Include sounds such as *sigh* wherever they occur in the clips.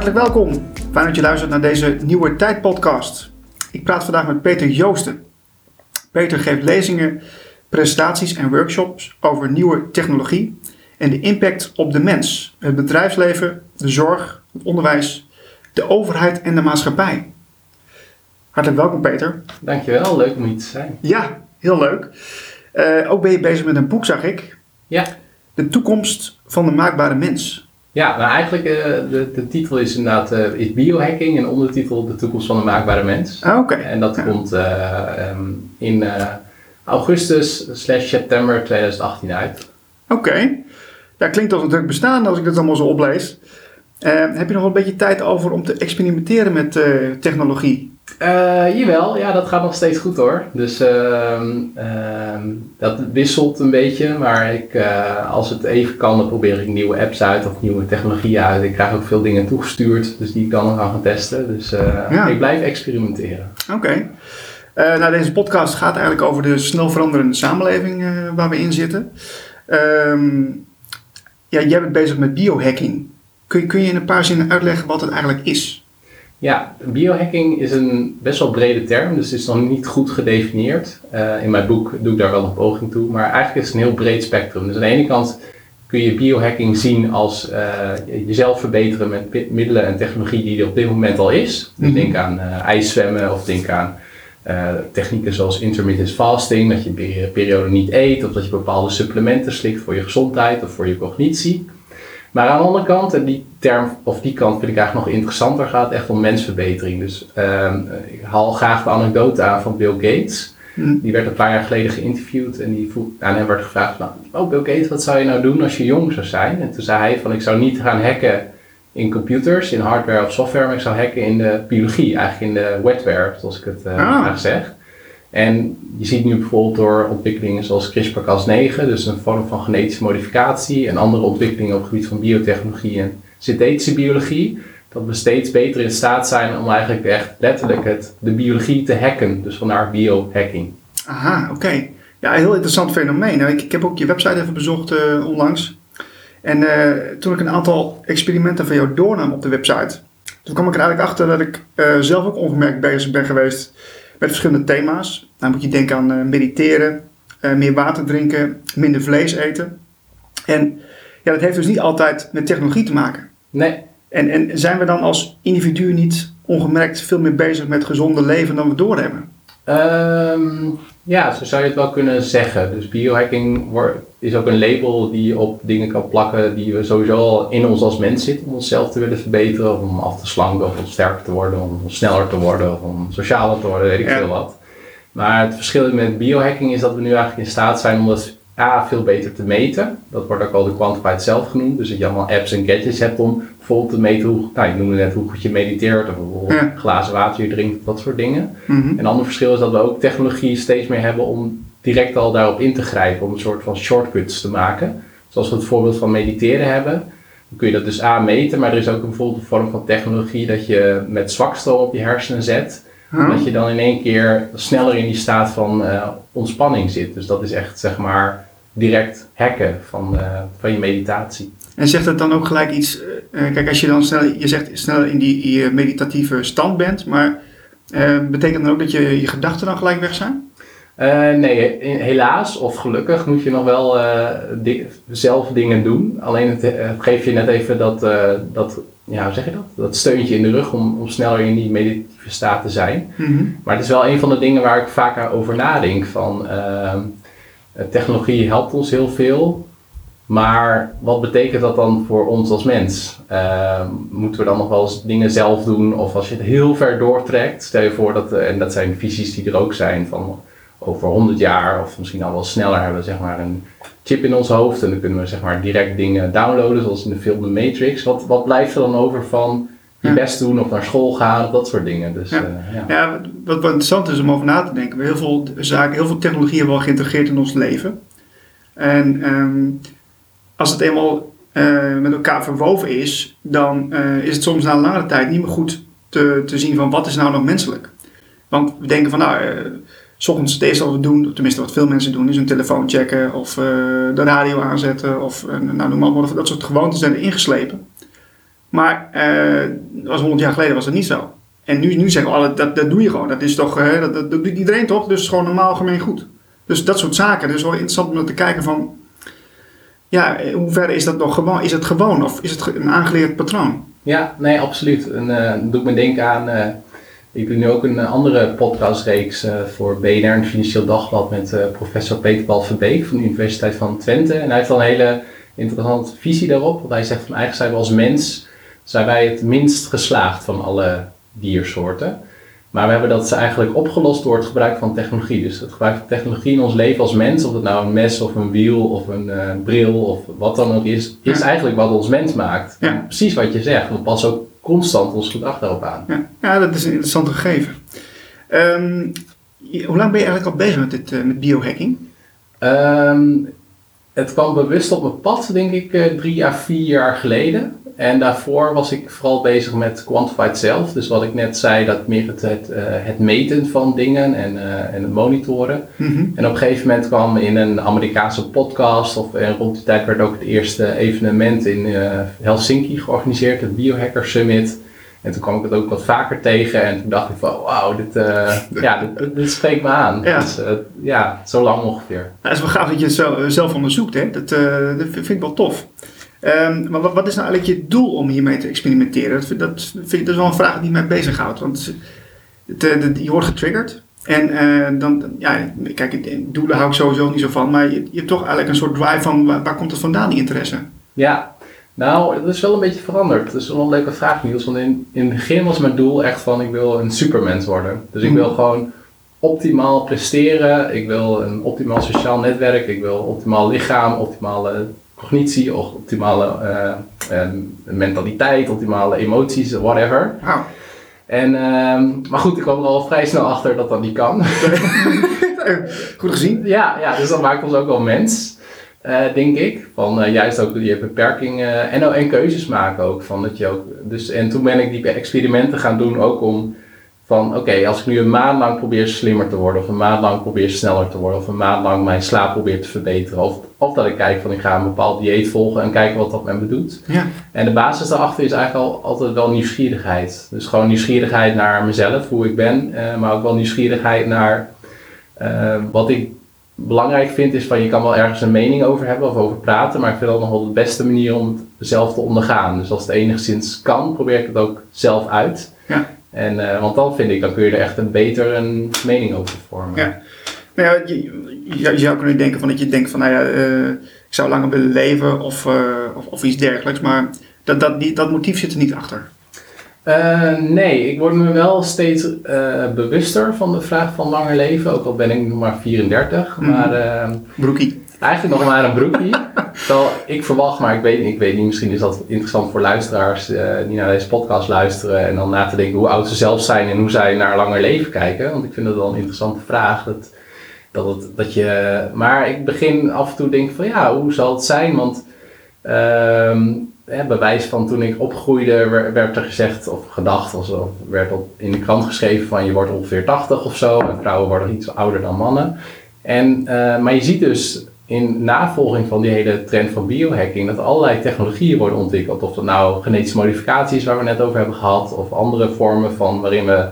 Hartelijk welkom. Fijn dat je luistert naar deze Nieuwe Tijd podcast. Ik praat vandaag met Peter Joosten. Peter geeft lezingen, presentaties en workshops over nieuwe technologie en de impact op de mens, het bedrijfsleven, de zorg, het onderwijs, de overheid en de maatschappij. Hartelijk welkom Peter. Dankjewel, leuk om hier te zijn. Ja, heel leuk. Uh, ook ben je bezig met een boek, zag ik. Ja. De toekomst van de maakbare mens. Ja, nou eigenlijk uh, de, de titel is inderdaad uh, is biohacking en ondertitel De toekomst van de maakbare mens. Ah, oké. En dat komt um, in augustus slash september 2018 uit. Oké. Okay. Ja, klinkt als een druk bestaan als ik dat allemaal zo oplees. heb je nog een beetje tijd over om te experimenteren met technologie? Uh, jawel, ja, dat gaat nog steeds goed hoor. Dus uh, dat wisselt een beetje, maar ik, uh, als het even kan, dan probeer ik nieuwe apps uit of nieuwe technologieën uit. Ik krijg ook veel dingen toegestuurd, dus die ik dan nog gaan testen. Dus ja. ik blijf experimenteren. Oké. Okay. nou, deze podcast gaat eigenlijk over de snel veranderende samenleving waar we in zitten. Um, ja, jij bent bezig met biohacking. Kun kun je in een paar zinnen uitleggen wat het eigenlijk is? Ja, biohacking is een best wel brede term, dus het is nog niet goed gedefinieerd. Uh, in mijn boek doe ik daar wel een poging toe, maar eigenlijk is het een heel breed spectrum. Dus aan de ene kant kun je biohacking zien als uh, jezelf verbeteren met middelen en technologie die er op dit moment al is. Mm -hmm. Denk aan uh, ijszwemmen of denk aan technieken zoals intermittent fasting, dat je een periode niet eet of dat je bepaalde supplementen slikt voor je gezondheid of voor je cognitie. Maar aan de andere kant, en die term, of die kant vind ik eigenlijk nog interessanter, gaat het echt om mensverbetering. Dus uh, ik haal graag de anekdote aan van Bill Gates. Hmm. Die werd een paar jaar geleden geïnterviewd en die vroeg, aan hem werd gevraagd van, oh Bill Gates, wat zou je nou doen als je jong zou zijn? En toen zei hij van, ik zou niet gaan hacken in computers, in hardware of software, maar ik zou hacken in de biologie, eigenlijk in de wetware, zoals ik het uh, graag zeg. En je ziet nu bijvoorbeeld door ontwikkelingen zoals CRISPR-Cas9, dus een vorm van genetische modificatie en andere ontwikkelingen op het gebied van biotechnologie en synthetische biologie, dat we steeds beter in staat zijn om eigenlijk echt letterlijk het, de biologie te hacken. Dus vandaar biohacking. Aha, oké. Ja, heel interessant fenomeen. Nou, ik, ik, heb ook je website even bezocht uh, onlangs. En uh, toen ik een aantal experimenten van jou doornam op de website, toen kwam ik er eigenlijk achter dat ik uh, zelf ook ongemerkt bezig ben geweest met verschillende thema's. Dan moet je denken aan uh, mediteren, uh, meer water drinken, minder vlees eten. En ja, dat heeft dus niet altijd met technologie te maken. Nee. En, en zijn we dan als individu niet ongemerkt veel meer bezig met gezonde leven dan we doorhebben? Um, ja, zo zou je het wel kunnen zeggen. Dus biohacking is ook een label die je op dingen kan plakken die we sowieso al in ons als mens zitten. Om onszelf te willen verbeteren, om af te slanken, of om sterker te worden, om sneller te worden, of om socialer te worden, weet ik veel wat. Maar het verschil met biohacking is dat we nu eigenlijk in staat zijn om dat A, veel beter te meten. Dat wordt ook al de quantified zelf genoemd. Dus dat je allemaal apps en gadgets hebt om bijvoorbeeld te meten hoe, nou, je noemde net hoe goed je mediteert of bijvoorbeeld glazen water je drinkt, dat soort dingen. Mm Een ander verschil is dat we ook technologie steeds meer hebben om direct al daarop in te grijpen, om een soort van shortcuts te maken. Zoals we het voorbeeld van mediteren hebben. Dan kun je dat dus A meten, maar er is ook bijvoorbeeld een vorm van technologie dat je met zwakstroom op je hersenen zet. Dat je dan in één keer sneller in die staat van uh, ontspanning zit. Dus dat is echt zeg maar direct hacken van, uh, van je meditatie. En zegt het dan ook gelijk iets, uh, kijk als je dan snel, je zegt sneller in die, in meditatieve stand bent, maar betekent dat ook dat je, je gedachten dan gelijk weg zijn? nee, helaas of gelukkig moet je nog wel di zelf dingen doen. Alleen het, het geeft je net even dat, dat, ja, hoe zeg je dat? Dat steuntje in de rug om, om sneller in die meditatieve staat te zijn. Mm -hmm. Maar het is wel een van de dingen waar ik vaak over nadenk van ehm, technologie helpt ons heel veel. Maar wat betekent dat dan voor ons als mens? Uh, moeten we dan nog wel eens dingen zelf doen? Of als je het heel ver doortrekt, stel je voor dat, en dat zijn visies die er ook zijn, van over 100 jaar of misschien al wel sneller hebben we zeg maar een chip in ons hoofd en dan kunnen we zeg maar direct dingen downloaden, zoals in de film The Matrix. Wat, wat blijft er dan over van je best doen of naar school gaan of dat soort dingen? Dus, ja. Uh, ja. ja. wat, wat interessant is om over na te denken. We hebben heel veel zaken, heel veel technologie hebben we al geïntegreerd in ons leven. En um, als het eenmaal uh, met elkaar verwoven is, dan uh, is het soms na een langere tijd niet meer goed te, te zien van wat is nou nog menselijk. Want we denken van nou, uh, s ochtends het eerste wat we doen, tenminste wat veel mensen doen, is hun telefoon checken of de radio aanzetten of nou, noem maar op, dat soort gewoontes zijn er ingeslepen. Maar eh, was 100 jaar geleden was dat niet zo. En nu, nu zeggen we, alle, dat, dat doe je gewoon. Dat is toch, eh, dat, dat doet iedereen toch? Dus gewoon normaal gemeen goed. Dus dat soort zaken. Dus wel interessant om te kijken van, ja, in hoeverre is dat nog gewoon? Is het gewoon of is het een aangeleerd patroon? Ja, nee, absoluut. En eh, dat doet me denken aan. eh, ik doe nu ook een eh, andere podcastreeks eh, voor BNR en Financieel Dagblad met eh, professor Peter Paul Verbeek van de Universiteit van Twente. En hij heeft wel een hele interessante visie daarop. Want hij zegt van eigenlijk zijn we als mens zijn wij het minst geslaagd van alle diersoorten. Maar we hebben dat eigenlijk opgelost door het gebruik van technologie. Dus het gebruik van technologie in ons leven als mens, of het nou een mes of een wiel of een eh, bril of wat dan ook is, is Ja. eigenlijk wat ons mens maakt. Ja. Precies wat je zegt, we passen ook constant ons gedrag daarop aan. Ja, ja dat is een interessant gegeven. Ehm, hoe lang ben je eigenlijk al bezig met, dit, eh, met biohacking? Ehm, het kwam bewust op mijn pad, denk ik, eh, drie à vier jaar geleden. En daarvoor was ik vooral bezig met Quantified Self. Dus wat ik net zei, dat meer het, het, eh, het meten van dingen en, eh, en het monitoren. Mhm. En op een gegeven moment kwam in een Amerikaanse podcast, of en rond die tijd werd ook het eerste evenement in eh, Helsinki georganiseerd, het Biohacker Summit. En toen kwam ik het ook wat vaker tegen en toen dacht ik van wauw, dit, eh, *laughs* ja, dit, spreekt me aan. Ja. Dus, eh, ja, zo lang ongeveer. Nou, het is wel gaaf dat je het zelf onderzoekt. Hè? Dat, eh, dat vind ik wel tof. Ehm, maar wat, wat is nou eigenlijk je doel om hiermee te experimenteren? Dat, vind- dat, vind ik, dat is wel een vraag die mij bezighoudt. Want het, eh, het- je wordt getriggerd. En eh, dan, ja, kijk, doelen hou ik sowieso niet zo van. Maar je, je hebt toch eigenlijk een soort drive van waar, waar komt het vandaan, die interesse? Ja, nou, dat is wel een beetje veranderd. Dat is wel een leuke vraag, Niels. Want in, in het begin was mijn doel echt van, ik wil een supermens worden. Dus ik Mhm. wil gewoon optimaal presteren. Ik wil een optimaal sociaal netwerk. Ik wil optimaal lichaam, optimale cognitie, optimale eh, eh, mentaliteit, optimale emoties, whatever. Wauw. En, ehm, maar goed, ik kwam er al vrij snel achter dat dat niet kan. *laughs* Goed gezien. Ja, ja, dus dat maakt ons ook wel mens, eh, denk ik. Van eh, juist ook je beperkingen en, en keuzes maken ook. Van dat je ook dus, en toen ben ik die experimenten gaan doen ook om van oké, als ik nu een maand lang probeer slimmer te worden, of een maand lang probeer sneller te worden, of een maand lang mijn slaap probeer te verbeteren, of, of dat ik kijk van ik ga een bepaald dieet volgen en kijken wat dat met me doet. Ja. En de basis daarachter is eigenlijk al, altijd wel nieuwsgierigheid. Dus gewoon nieuwsgierigheid naar mezelf, hoe ik ben, eh, maar ook wel nieuwsgierigheid naar eh, wat ik belangrijk vind is van je kan wel ergens een mening over hebben of over praten, maar ik vind dat nog wel de beste manier om het zelf te ondergaan. Dus als het enigszins kan, probeer ik het ook zelf uit. Ja. En, eh, want dan vind ik, dan kun je er echt een beter een mening over vormen. Ja. Nou ja, je, je, zou kunnen denken van dat je denkt van, nou ja, eh, ik zou langer willen leven of, eh, of, of iets dergelijks. Maar dat, dat, die, dat motief zit er niet achter. Eh, nee, ik word me wel steeds bewuster van de vraag van langer leven. Ook al ben ik nog maar 34. Mhm. Maar Broekie. eigenlijk nog maar een broekie. *laughs* Terwijl ik verwacht, maar ik weet, ik weet niet, misschien is dat interessant voor luisteraars die naar deze podcast luisteren. En dan na te denken hoe oud ze zelf zijn en hoe zij naar langer leven kijken. Want ik vind dat wel een interessante vraag. Dat, dat, dat je, maar ik begin af en toe denken van ja, hoe zal het zijn? Want ehm bewijs van toen ik opgroeide wer- werd er gezegd of gedacht of werd op, in de krant geschreven van je wordt ongeveer 80 of zo en vrouwen worden iets ouder dan mannen. En, eh, maar je ziet dus in navolging van die hele trend van biohacking dat allerlei technologieën worden ontwikkeld. Of dat nou genetische modificatie is waar we net over hebben gehad, of andere vormen van waarin we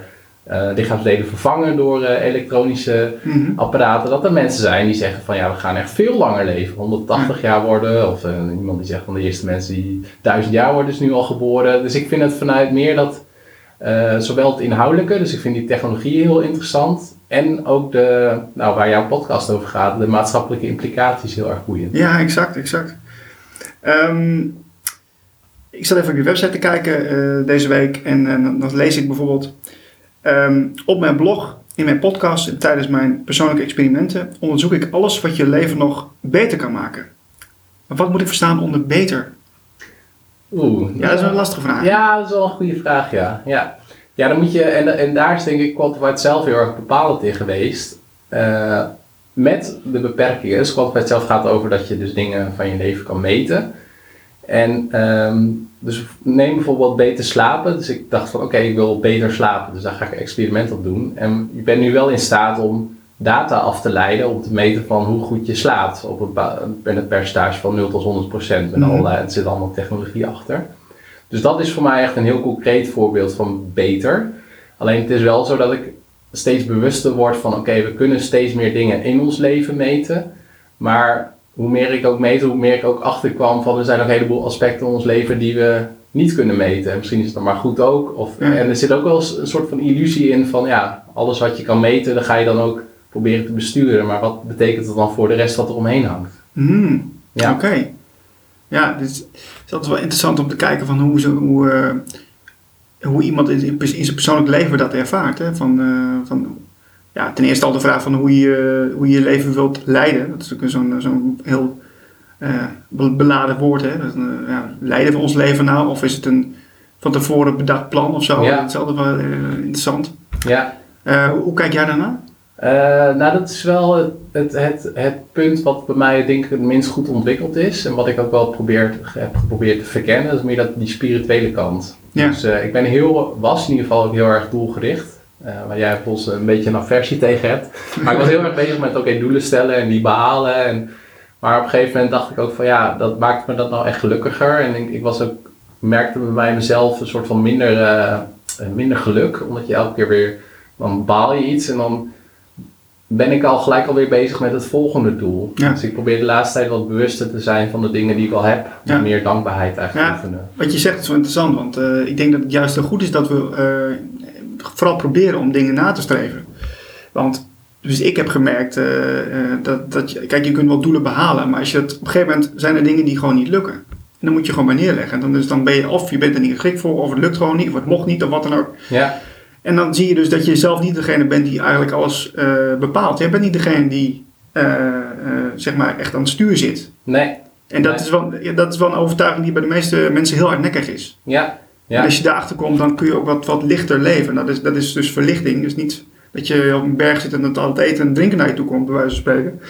eh, lichaamsdelen vervangen door eh, elektronische Mhm. apparaten. Dat er mensen zijn die zeggen van ja, we gaan echt veel langer leven, 180 jaar worden. Of eh, iemand die zegt van de eerste mensen die 1000 jaar worden is nu al geboren. Dus ik vind het vanuit meer dat zowel het inhoudelijke, dus ik vind die technologie heel interessant. En ook de, nou, waar jouw podcast over gaat, de maatschappelijke implicaties heel erg boeiend. Ja, exact, exact. Ehm, ik zat even op je website te kijken deze week en dan lees ik bijvoorbeeld ehm, op mijn blog, in mijn podcast en tijdens mijn persoonlijke experimenten onderzoek ik alles wat je leven nog beter kan maken. Maar wat moet ik verstaan onder beter? Oeh, Ja, dat is een lastige vraag. Ja, dat is wel een goede vraag, ja. Ja, ja dan moet je, en, en daar is denk ik Quantified zelf heel erg bepalend in geweest. Eh, met de beperkingen. Dus Quantified zelf gaat over dat je dus dingen van je leven kan meten. En ehm, dus neem bijvoorbeeld beter slapen. Dus ik dacht van oké, ik wil beter slapen. Dus daar ga ik een experiment op doen. En je bent nu wel in staat om data af te leiden om te meten van hoe goed je slaapt. Op een, ba- met een percentage van 0 tot 100 procent. Mhm. allerlei, er zit allemaal technologie achter. Dus dat is voor mij echt een heel concreet voorbeeld van beter. Alleen het is wel zo dat ik steeds bewuster word van oké, we kunnen steeds meer dingen in ons leven meten. Maar hoe meer ik ook meet, hoe meer ik ook achterkwam van er zijn nog een heleboel aspecten in ons leven die we niet kunnen meten. En misschien is het dan maar goed ook. Of, Ja. En er zit ook wel eens een soort van illusie in van ja, alles wat je kan meten, dan ga je dan ook proberen te besturen. Maar wat betekent dat dan voor de rest wat er omheen hangt? Hmm, Ja. Oké. Ja, is, het is altijd wel interessant om te kijken van hoe, ze, hoe, eh, hoe iemand in, in pers- in zijn persoonlijk leven dat ervaart. Hè? Van, eh, van, ja, ten eerste al de vraag van hoe je hoe je, je leven wilt leiden. Dat is ook zo'n zo'n heel eh, be- beladen woord. Hè? Dat, ja, leiden we ons leven nou? Of is het een van tevoren bedacht plan of zo? Ja. Dat is altijd wel eh, interessant. Ja, Eh, hoe, hoe kijk jij daarnaar? Nou, dat is wel het, het, het, het punt wat bij mij denk ik het minst goed ontwikkeld is. En wat ik ook wel probeer, heb geprobeerd te verkennen. Dat is meer dat, die spirituele kant. Ja. Dus ik ben heel, was in ieder geval ook heel erg doelgericht. Eh waar jij volgens een beetje een aversie tegen hebt. *laughs* Maar ik was heel erg bezig met oké, doelen stellen en die behalen. En, maar op een gegeven moment dacht ik ook van ja, dat maakt me dat nou echt gelukkiger. En ik, ik was ook, merkte bij mezelf een soort van minder, eh, eh, minder geluk. Omdat je elke keer weer, dan baal je iets en dan ben ik al gelijk alweer bezig met het volgende doel. Ja. Dus ik probeer de laatste tijd wat bewuster te zijn van de dingen die ik al heb. Ja. Meer dankbaarheid eigenlijk Ja. oefenen. Wat je zegt is wel interessant, want ik denk dat het juist heel goed is dat we vooral proberen om dingen na te streven. Want dus ik heb gemerkt eh, eh, dat, dat je, kijk, je kunt wel doelen behalen, maar als je het, op een gegeven moment zijn er dingen die gewoon niet lukken. En dan moet je gewoon bij neerleggen. En dan, dus dan ben je of je bent er niet geschikt voor, of het lukt gewoon niet, of het mocht niet, of wat dan ook. Ja, En dan zie je dus dat je zelf niet degene bent die eigenlijk alles eh, bepaalt. Jij bent niet degene die zeg maar echt aan het stuur zit. nee, En dat, Nee. is wel, dat is wel een overtuiging die bij de meeste mensen heel hardnekkig is. ja, En ja, als je daarachter komt, dan kun je ook wat, wat lichter leven. Dat is, dat is dus verlichting. Dus niet dat je op een berg zit en dat al het eten en drinken naar je toe komt, bij wijze van spreken.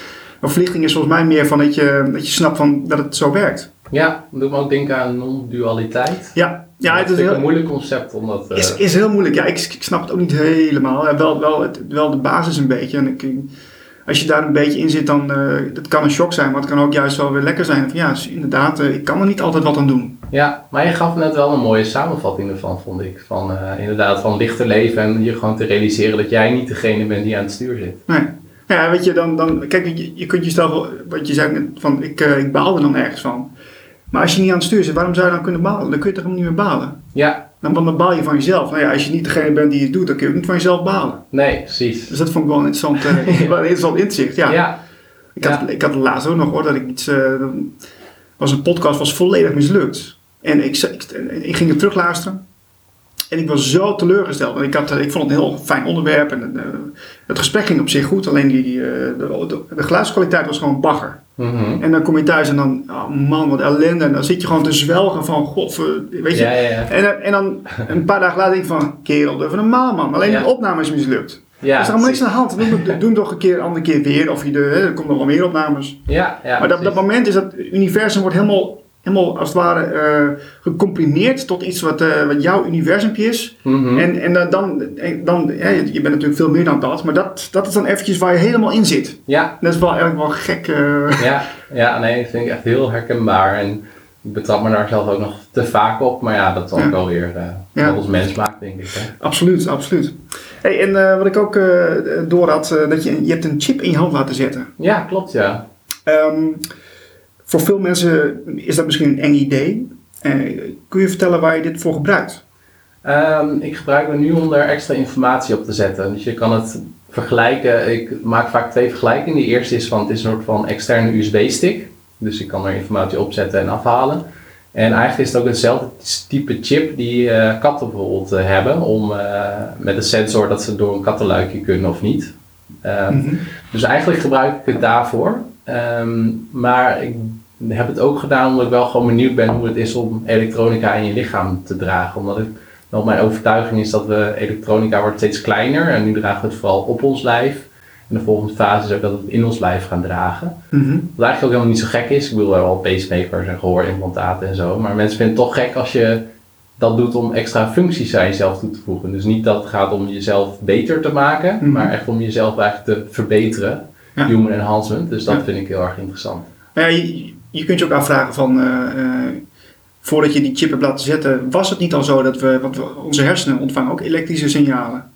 Maar verlichting is volgens mij meer van dat je, dat je snapt van dat het zo werkt. ja. Dat doet me ook denken aan non-dualiteit. Ja, ja het is, ik een heel, moeilijk concept omdat. eh, is, is heel moeilijk. Ja, ik, ik snap het ook niet helemaal. Ja, Wel, wel, het, wel de basis een beetje. En ik, als je daar een beetje in zit, dan uh, het kan een shock zijn, maar het kan ook juist wel weer lekker zijn. Van, ja, inderdaad, uh, ik kan er niet altijd wat aan doen. Ja, maar je gaf net wel een mooie samenvatting ervan, vond ik. Van uh, inderdaad, van lichter leven en je gewoon te realiseren dat jij niet degene bent die aan het stuur zit. Nee. Ja, weet je, dan, dan kijk, je, je kunt jezelf, wat je zei, van ik, ik baal er dan ergens van. Maar als je niet aan het stuur zit, waarom zou je dan kunnen balen? Dan kun je toch niet meer balen? Ja. Dan, dan baal je van jezelf. Nou ja, als je niet degene bent die het doet, dan kun je ook niet van jezelf balen. Nee, precies. Dus dat vond ik wel een interessant, uh, *laughs* *laughs* wel een interessant inzicht. Ja. ja. Ik, had, ja. ik had laatst ook nog hoor, dat ik iets, uh, was een podcast, was volledig mislukt. En ik, ik, ik ging het terugluisteren. En ik was zo teleurgesteld. Want ik, had, ik vond het een heel fijn onderwerp. En uh, het gesprek ging op zich goed. Alleen die, uh, de, de, de, geluidskwaliteit was gewoon bagger. Mm -hmm. En dan kom je thuis en dan, oh man, wat ellende. En dan zit je gewoon te zwelgen van, god, weet je. Ja, ja, ja. En, en dan een paar dagen later denk ik van, kerel, even een maal man. Alleen de opname is mislukt. Ja, er is niks aan de hand. Doe, doe toch een keer, een andere keer weer. Of je de, hè, er komt nog wel meer opnames. Ja, ja, maar dat, dat moment is dat het universum wordt helemaal helemaal als het ware uh, gecomprimeerd tot iets wat, uh, wat jouw universumpje is. Mm -hmm. En, en uh, dan, dan ja, je bent natuurlijk veel meer dan dat, maar dat, dat is dan eventjes waar je helemaal in zit. Ja. Dat is wel eigenlijk wel gek. *laughs* Ja, ja, nee, dat vind ik echt heel herkenbaar. En ik betrap me daar zelf ook nog te vaak op, maar ja, dat is ook Ja. wel weer ja. wat ons mens maakt, denk ik. Hè? Absoluut, absoluut. Hey, en wat ik ook door had, dat je, je hebt een chip in je hand laten zetten. Ja, klopt, ja. Um, voor veel mensen is dat misschien een eng idee. Uh, kun je vertellen waar je dit voor gebruikt? Um, ik gebruik het nu om er extra informatie op te zetten. Dus je kan het vergelijken. Ik maak vaak twee vergelijkingen. De eerste is van het is een soort van externe USB-stick. Dus ik kan er informatie opzetten en afhalen. En eigenlijk is het ook hetzelfde type chip die uh, katten bijvoorbeeld uh, hebben. Om, met een sensor dat ze door een kattenluikje kunnen of niet. Mm -hmm. Dus eigenlijk gebruik ik het daarvoor. Um, maar ik heb het ook gedaan omdat ik wel gewoon benieuwd ben hoe het is om elektronica in je lichaam te dragen. Omdat ik wel mijn overtuiging is dat we elektronica wordt steeds kleiner en nu dragen we het vooral op ons lijf. En de volgende fase is ook dat we het in ons lijf gaan dragen. Mm -hmm. Wat eigenlijk ook helemaal niet zo gek is. Ik bedoel, we hebben al pacemakers en gehoorimplantaten en zo. Maar mensen vinden het toch gek als je dat doet om extra functies aan jezelf toe te voegen. Dus niet dat het gaat om jezelf beter te maken, mm -hmm. maar echt om jezelf eigenlijk te verbeteren. Human enhancement. Dus dat vind ik heel erg interessant. Ja, je, je, kunt je ook afvragen van... Uh, uh, voordat je die chip hebt laten zetten, was het niet al zo dat we, want we, onze hersenen ontvangen ook elektrische signalen.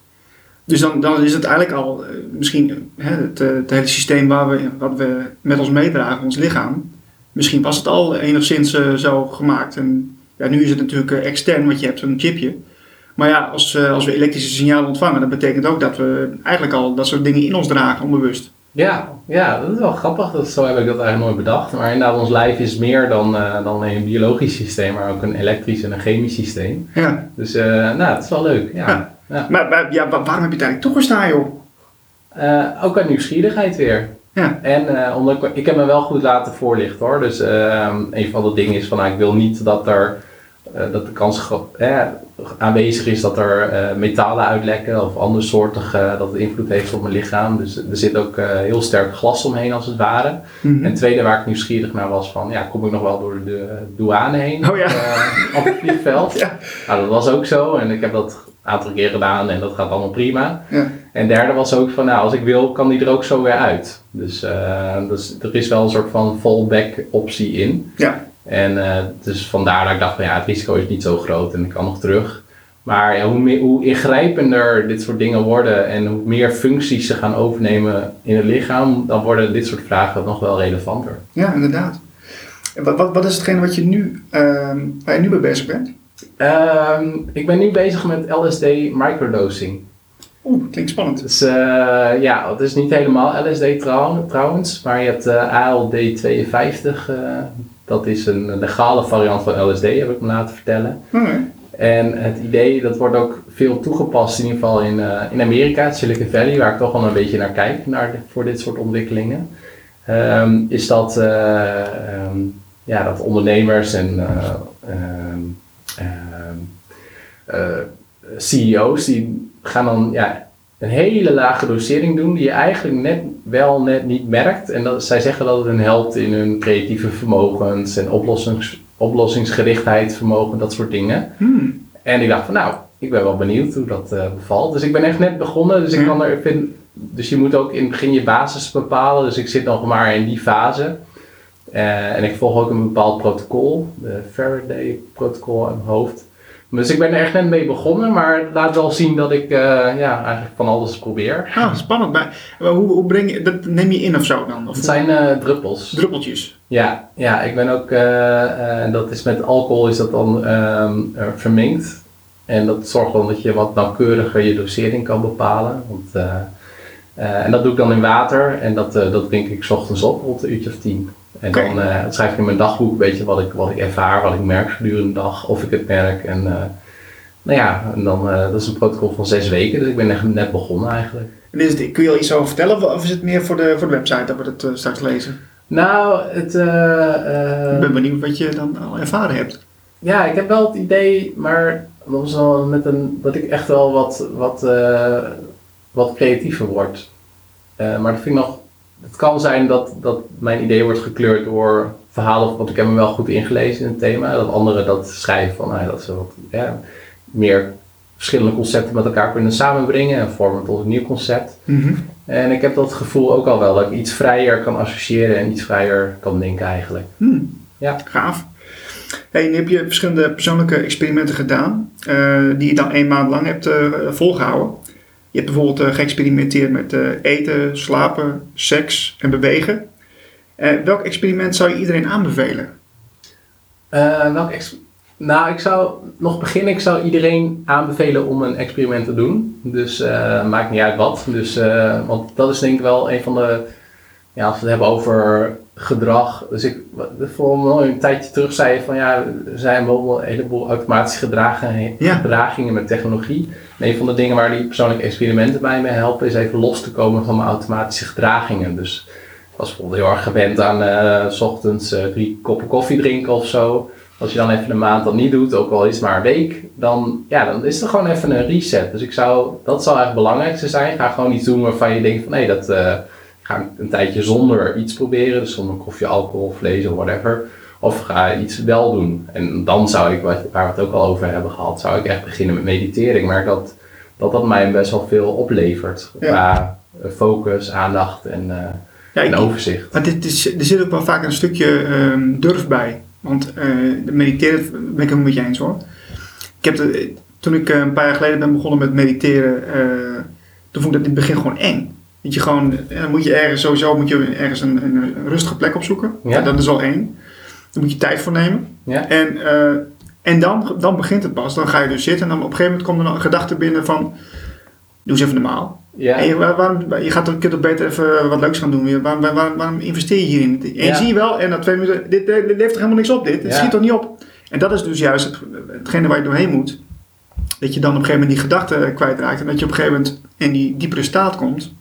Dus dan, dan is het eigenlijk al eh, misschien hè, het, eh, het hele systeem waar we, wat we met ons meedragen, ons lichaam. Misschien was het al enigszins eh, zo gemaakt. En ja, nu is het natuurlijk eh, extern, want je hebt zo'n chipje. Maar ja, als, eh, als we elektrische signalen ontvangen, dat betekent ook dat we eigenlijk al dat soort dingen in ons dragen, onbewust. Ja, ja, dat is wel grappig. Dat, zo heb ik dat eigenlijk nooit bedacht. Maar inderdaad, ons lijf is meer dan, eh, dan een biologisch systeem, maar ook een elektrisch en een chemisch systeem. Ja. Dus eh, nou, het is wel leuk. Ja. Ja. Ja. Maar, maar ja, wa- waarom heb je het eigenlijk toegestaan, joh? Eh, ook uit nieuwsgierigheid weer. Ja. En omdat ik, ik heb me wel goed laten voorlichten hoor. Dus ehm, een van de dingen is van nou, ik wil niet dat er dat de kans eh, aanwezig is dat er eh, metalen uitlekken of andere soorten dat het invloed heeft op mijn lichaam. Dus er zit ook eh, heel sterk glas omheen als het ware. Mhm. En het tweede waar ik nieuwsgierig naar was van ja, kom ik nog wel door de douane heen Oh ja. eh, op het vliegveld? *laughs* Ja. Nou, dat was ook zo en ik heb dat een aantal keer gedaan en dat gaat allemaal prima. Ja. En derde was ook van, nou, als ik wil, kan die er ook zo weer uit. Dus, eh, dus er is wel een soort van fallback optie in. Ja. En eh, dus vandaar dat ik dacht van, ja, het risico is niet zo groot en ik kan nog terug. Maar ja, hoe, meer, hoe ingrijpender dit soort dingen worden en hoe meer functies ze gaan overnemen in het lichaam, dan worden dit soort vragen nog wel relevanter. Ja, inderdaad. Wat, wat, wat is hetgene wat je nu, ehm, waar je nu mee bezig bent? Ehm, ik ben nu bezig met LSD microdosing. Oeh, klinkt spannend. Dus eh, ja, het is niet helemaal LSD trouw- trouwens, maar je hebt eh, ALD52. Dat is een legale variant van LSD, heb ik me laten vertellen. Oké. En het idee, dat wordt ook veel toegepast, in ieder geval in, eh, in Amerika, Silicon Valley, waar ik toch wel een beetje naar kijk, naar de- voor dit soort ontwikkelingen. Ehm, is dat, eh, ehm, ja, dat ondernemers en eh, ehm, ehm, eh, CEO's, die gaan dan ja, een hele lage dosering doen, die je eigenlijk net wel net niet merkt. En dat, zij zeggen dat het hen helpt in hun creatieve vermogens en oplossings, oplossingsgerichtheid, vermogen, dat soort dingen. Hmm. En ik dacht van nou, ik ben wel benieuwd hoe dat eh, bevalt. Dus ik ben echt net begonnen, dus ik Ja. kan er, ik vind, dus je moet ook in het begin je basis bepalen. Dus ik zit nog maar in die fase. Eh, en ik volg ook een bepaald protocol, de Faraday protocol in mijn hoofd. Dus ik ben er echt net mee begonnen, maar laat wel zien dat ik eh, ja, eigenlijk van alles probeer. Ah, spannend. Maar hoe, hoe breng je, dat neem je in of zo dan? Of Het zijn eh, druppels. druppeltjes? Ja, ja, ik ben ook, eh, dat is met alcohol is dat dan ehm, eh, vermengd. En dat zorgt dan dat je wat nauwkeuriger je dosering kan bepalen. Want, en dat doe ik dan in water en dat, dat drink ik 's ochtends op rond een uurtje of tien. En dan eh, schrijf ik in mijn dagboek een beetje wat ik, wat ik ervaar, wat ik merk gedurende de dag, of ik het merk. En eh, nou ja, en dan, eh, dat is een protocol van zes weken, dus ik ben echt net begonnen eigenlijk. En is het, kun je al iets over vertellen of is het meer voor de, voor de website dat we het eh, straks lezen? Nou, het... Ik ben benieuwd wat je dan al ervaren hebt. Ja, ik heb wel het idee, maar dat, was wel met een, dat ik echt wel wat, wat, wat creatiever word. Maar dat vind ik nog. Het kan zijn dat, dat mijn idee wordt gekleurd door verhalen, want ik heb me wel goed ingelezen in het thema. Dat anderen dat schrijven van nou, dat ze wat ja, meer verschillende concepten met elkaar kunnen samenbrengen en vormen tot een nieuw concept. Mhm. En ik heb dat gevoel ook al wel, dat ik iets vrijer kan associëren en iets vrijer kan denken eigenlijk. Hmm. Ja. Gaaf. Hey, nu heb je verschillende persoonlijke experimenten gedaan, eh, die je dan één maand lang hebt eh, volgehouden. Je hebt bijvoorbeeld eh, geëxperimenteerd met eh, eten, slapen, seks en bewegen. Eh, welk experiment zou je iedereen aanbevelen? Welk ex- nou, ik zou nog beginnen. Ik zou iedereen aanbevelen om een experiment te doen. Dus maakt niet uit wat. Dus, want dat is denk ik wel een van de. Ja, als we het hebben over gedrag. Dus ik voor een tijdje terug zei je van ja, er zijn wel een heleboel automatische gedragen, Ja. gedragingen met technologie. En een van de dingen waar die persoonlijke experimenten mij mee helpen is even los te komen van mijn automatische gedragingen. Dus ik was bijvoorbeeld heel erg gewend aan eh, s ochtends eh, drie koppen koffie drinken of zo. Als je dan even een maand dat niet doet, ook al is het maar een week, dan, ja, dan is er gewoon even een reset. Dus ik zou, dat zou echt het belangrijkste zijn. Ga gewoon iets doen waarvan je denkt van nee, dat eh, ga een tijdje zonder iets proberen. Dus zonder koffie, alcohol, vlees of whatever. Of ga iets wel doen. En dan zou ik, waar we het ook al over hebben gehad, zou ik echt beginnen met mediteren. Ik merk dat dat, dat mij best wel veel oplevert. Ja. Qua eh, focus, aandacht en, Ja, en overzicht. maar dit is, er zit ook wel vaak een stukje ehm, durf bij. Want eh, mediteren ben ik het helemaal met je eens hoor. Ik heb de, toen ik een paar jaar geleden ben begonnen met mediteren, toen vond ik dat in het begin gewoon eng. Dat je gewoon, dan moet je ergens, sowieso moet je ergens een, een, een rustige plek opzoeken. Ja. Dat is al één. Daar moet je tijd voor nemen. Ja. En, eh, en dan, dan begint het pas. Dan ga je dus zitten en dan op een gegeven moment komt er een gedachte binnen van, doe eens even normaal. Ja. Je, waar- waarom, je gaat, kunt toch beter even wat leuks gaan doen. Waarom, waarom, waarom investeer je hierin? En Ja. zie je wel, en na twee minuten, dit, dit, toch helemaal niks op dit. Dit schiet toch niet op. En dat is dus juist het, hetgene waar je doorheen moet. Dat je dan op een gegeven moment die gedachten kwijtraakt. En dat je op een gegeven moment in die diepere staat komt.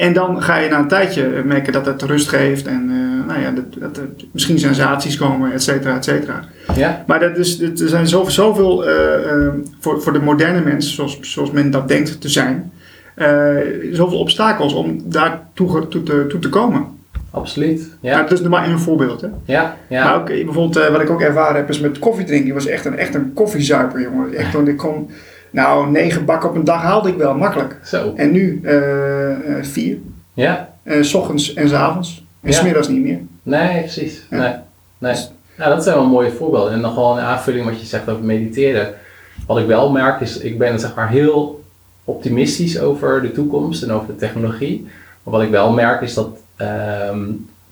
En dan ga je na een tijdje merken dat het rust geeft. En eh, nou ja, dat, dat er misschien sensaties komen, et cetera, et cetera. Ja. Maar dat is, er zijn zoveel, zoveel eh, eh, voor, voor de moderne mens, zoals, zoals men dat denkt te zijn, eh, zoveel obstakels om daar toe, te, toe te komen. Absoluut. Ja. Dat is maar een voorbeeld. Hè? Ja. Ja. Maar ook eh, bijvoorbeeld, eh, wat ik ook ervaren heb, is met koffie drinken. Ik was echt een, echt een koffiezuiper, jongen. Echt, *laughs* want ik kon, nou, negen bakken op een dag haalde ik wel, makkelijk. Zo. En nu eh, eh, vier, Ja. eh, s ochtends en s avonds. En Ja. smiddags niet meer. Nee, precies. Ja. Nee. nee. Nou, dat zijn wel mooie voorbeelden. En nog wel een aanvulling wat je zegt over mediteren. Wat ik wel merk is, ik ben zeg maar heel optimistisch over de toekomst en over de technologie. Maar wat ik wel merk is dat ehm,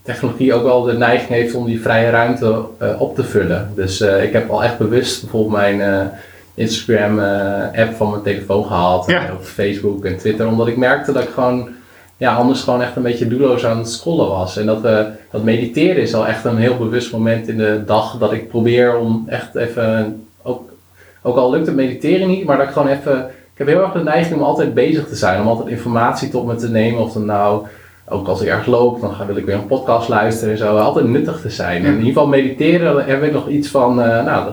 technologie ook wel de neiging heeft om die vrije ruimte op te vullen. Dus ik heb al echt bewust bijvoorbeeld mijn Instagram eh, app van mijn telefoon gehaald. Ja. En ook Facebook en Twitter. Omdat ik merkte dat ik gewoon ja, anders gewoon echt een beetje doelloos aan het scrollen was. En dat, eh, dat mediteren is al echt een heel bewust moment in de dag dat ik probeer om echt even, ook, ook al lukt het mediteren niet, maar dat ik gewoon even, ik heb heel erg de neiging om altijd bezig te zijn, om altijd informatie tot me te nemen. Of dan nou, ook als ik ergens loop, dan ga, wil ik weer een podcast luisteren en zo. Altijd nuttig te zijn. En in ieder geval mediteren, dan heb ik nog iets van, eh, nou,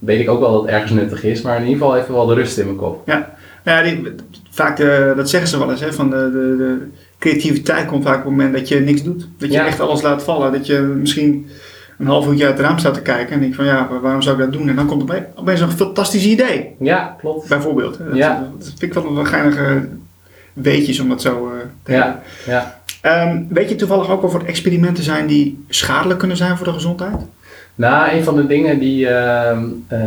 weet ik ook wel dat het ergens nuttig is, maar in ieder geval even wel de rust in mijn kop. Ja, die, vaak eh, dat zeggen ze wel eens, hè, van de, de, de creativiteit komt vaak op het moment dat je niks doet. Dat je Ja. echt alles laat vallen. Dat je misschien een half uurtje uit het raam staat te kijken en denkt van ja, waarom zou ik dat doen? En dan komt er opeens een fantastisch idee, Ja, klopt. bijvoorbeeld. hè. Dat, Ja. dat vind ik wel een geinige weetjes om dat zo eh, te hebben. Ja, ja. Ehm, weet je toevallig ook of er experimenten zijn die schadelijk kunnen zijn voor de gezondheid? Nou, een van de dingen die, ehm, eh,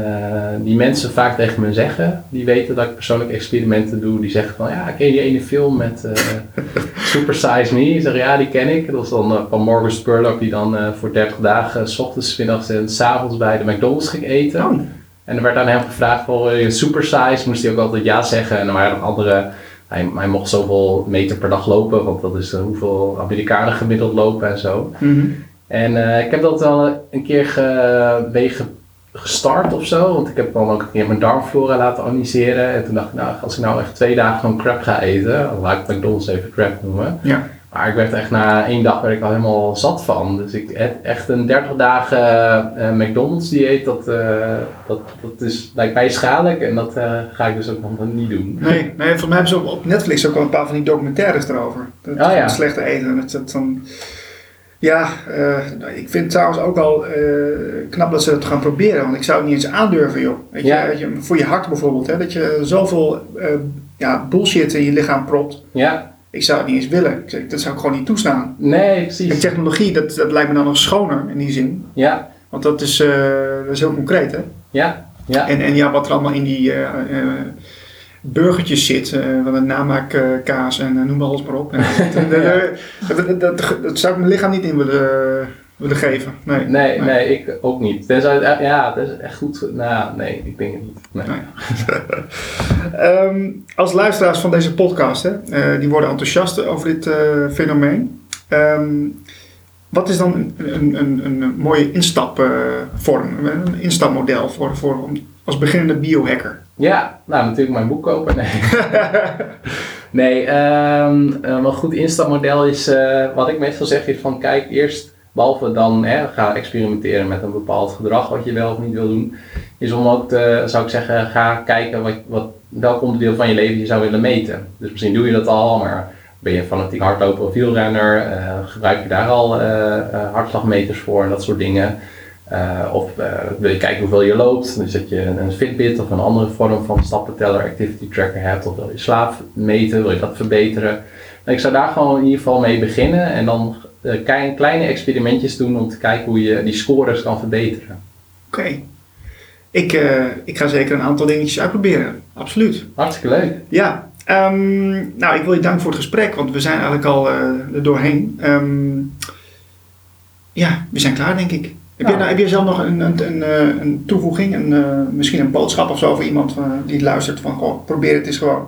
die mensen vaak tegen me zeggen, die weten dat ik persoonlijke experimenten doe, die zeggen van ja, ken je die ene film met eh, *laughs* Super Size Me? Ik zeg ja, die ken ik. Dat was dan eh, van Morgan Spurlock die dan voor 30 dagen, s ochtends, middags en s avonds bij de McDonald's ging eten. Oh, En er werd aan hem gevraagd voor je super size, moest hij ook altijd ja zeggen. En er waren nog andere, hij, hij mocht zoveel meter per dag lopen, want dat is hoeveel Amerikanen gemiddeld lopen en zo. mhm. En eh, ik heb dat wel een keer ge, gestart of zo, want ik heb dan ook een keer mijn darmflora laten analyseren. En toen dacht ik, nou, als ik nou echt twee dagen gewoon crap ga eten, dan laat ik McDonald's even crap noemen. ja. Maar ik werd echt na één dag werd ik al helemaal zat van. Dus ik heb echt een 30 dagen eh, McDonald's dieet, dat, eh, dat, dat is, lijkt mij schadelijk en dat ga ik dus ook nog niet doen. Nee, nee, voor mij hebben ze op- op Netflix ook wel een paar van die documentaires erover. Dat, Oh, ja. slechte eten. Dat, dat dan, ja, eh, ik vind het trouwens ook wel eh, knap dat ze het gaan proberen. Want ik zou het niet eens aandurven, joh. Weet Ja. je, weet je, voor je hart bijvoorbeeld. Hè, dat je zoveel eh, ja, bullshit in je lichaam propt. Ja, Ik zou het niet eens willen. Ik dat zou ik gewoon niet toestaan. nee, En precies. technologie, dat, dat lijkt me dan nog schoner in die zin. Ja, Want dat is, dat is heel concreet, hè. ja, ja. En, en ja, wat er allemaal in die burgertjes zit, eh van een namaakkaas en eh, noem maar alles maar op. En *laughs* dat, dat, dat, dat, zou ik mijn lichaam niet in willen, willen geven. Nee. Nee, nee, ik ook niet. Tenzij ja, dat is echt goed. Nou, nee, ik denk het niet. Nee. Nee. *laughs* Ehm, als luisteraars van deze podcast, hè, eh, die worden enthousiast over dit eh, fenomeen. Ehm, wat is dan een, een, een, een mooie instapvorm, een instapmodel voor, voor als beginnende biohacker? Ja, nou natuurlijk mijn boek kopen. Nee, *laughs* nee ehm, een wel goed instapmodel is, eh, wat ik meestal zeg, is van kijk eerst, behalve dan hè, ga experimenteren met een bepaald gedrag wat je wel of niet wil doen, is om ook, te, zou ik zeggen, ga kijken wat, wat, welk onderdeel van je leven je zou willen meten. Dus misschien doe je dat al, maar ben je een fanatiek hardloper of wielrenner, eh, gebruik je daar al eh, eh, hartslagmeters voor en dat soort dingen. Eh, of eh, wil je kijken hoeveel je loopt, dus dat je een Fitbit of een andere vorm van stappenteller, activity tracker hebt, of wil je slaap meten, wil je dat verbeteren. Nou, ik zou daar gewoon in ieder geval mee beginnen en dan eh, klein- kleine experimentjes doen om te kijken hoe je die scores kan verbeteren. Oké. Ik, ik ga zeker een aantal dingetjes uitproberen. Absoluut. Hartstikke leuk. Ja. ehm, nou, ik wil je danken voor het gesprek, want we zijn eigenlijk al er doorheen. Ehm, ja, we zijn klaar, denk ik. Heb, je, Nou. nou, heb je zelf nog een, een, een, eh, een toevoeging, een, eh, misschien een boodschap of zo voor iemand eh, die luistert van, goh, probeer het eens gewoon.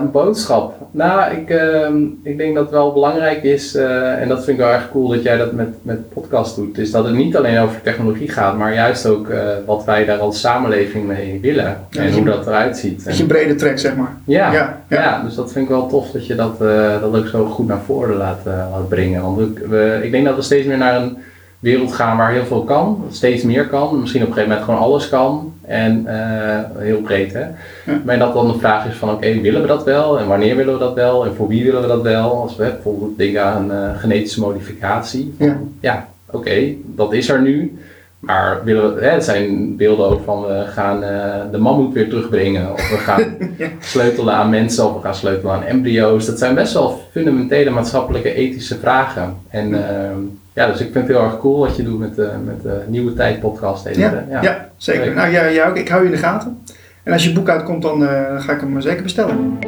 Een boodschap. Nou, ik, ehm, ik denk dat het wel belangrijk is, en dat vind ik wel erg cool dat jij dat met, met podcast doet, is dat het niet alleen over technologie gaat, maar juist ook wat wij daar als samenleving mee willen en dat hoe dat eruit ziet. Dat je een brede trek, zeg maar. Ja, Ja, ja, ja. dus dat vind ik wel tof dat je dat, dat ook zo goed naar voren laat, laat brengen. Want we, we- ik denk dat we steeds meer naar een wereld gaan waar heel veel kan, steeds meer kan. Misschien op een gegeven moment gewoon alles kan. En eh, heel breed hè. Ja. Maar dat dan de vraag is van oké, willen we dat wel? En wanneer willen we dat wel? En voor wie willen we dat wel? Als we bijvoorbeeld denken aan eh, genetische modificatie. Ja. Ja, oké, dat is er nu. Maar willen we, hè, het zijn beelden ook van we gaan eh, de mammoet weer terugbrengen. Of we gaan *laughs* Ja. sleutelen aan mensen of we gaan sleutelen aan embryo's. Dat zijn best wel fundamentele maatschappelijke ethische vragen. En ehm, ja, dus ik vind het heel erg cool wat je doet met de, met de Nieuwe Tijd podcast. heet het, Ja, ja. zeker. Nou, jij, jij ook. Ik hou je in de gaten. En als je boek uitkomt, dan eh, ga ik hem zeker bestellen.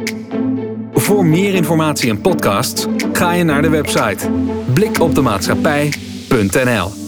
Voor meer informatie en podcasts ga je naar de website blikopdemaatschappij.nl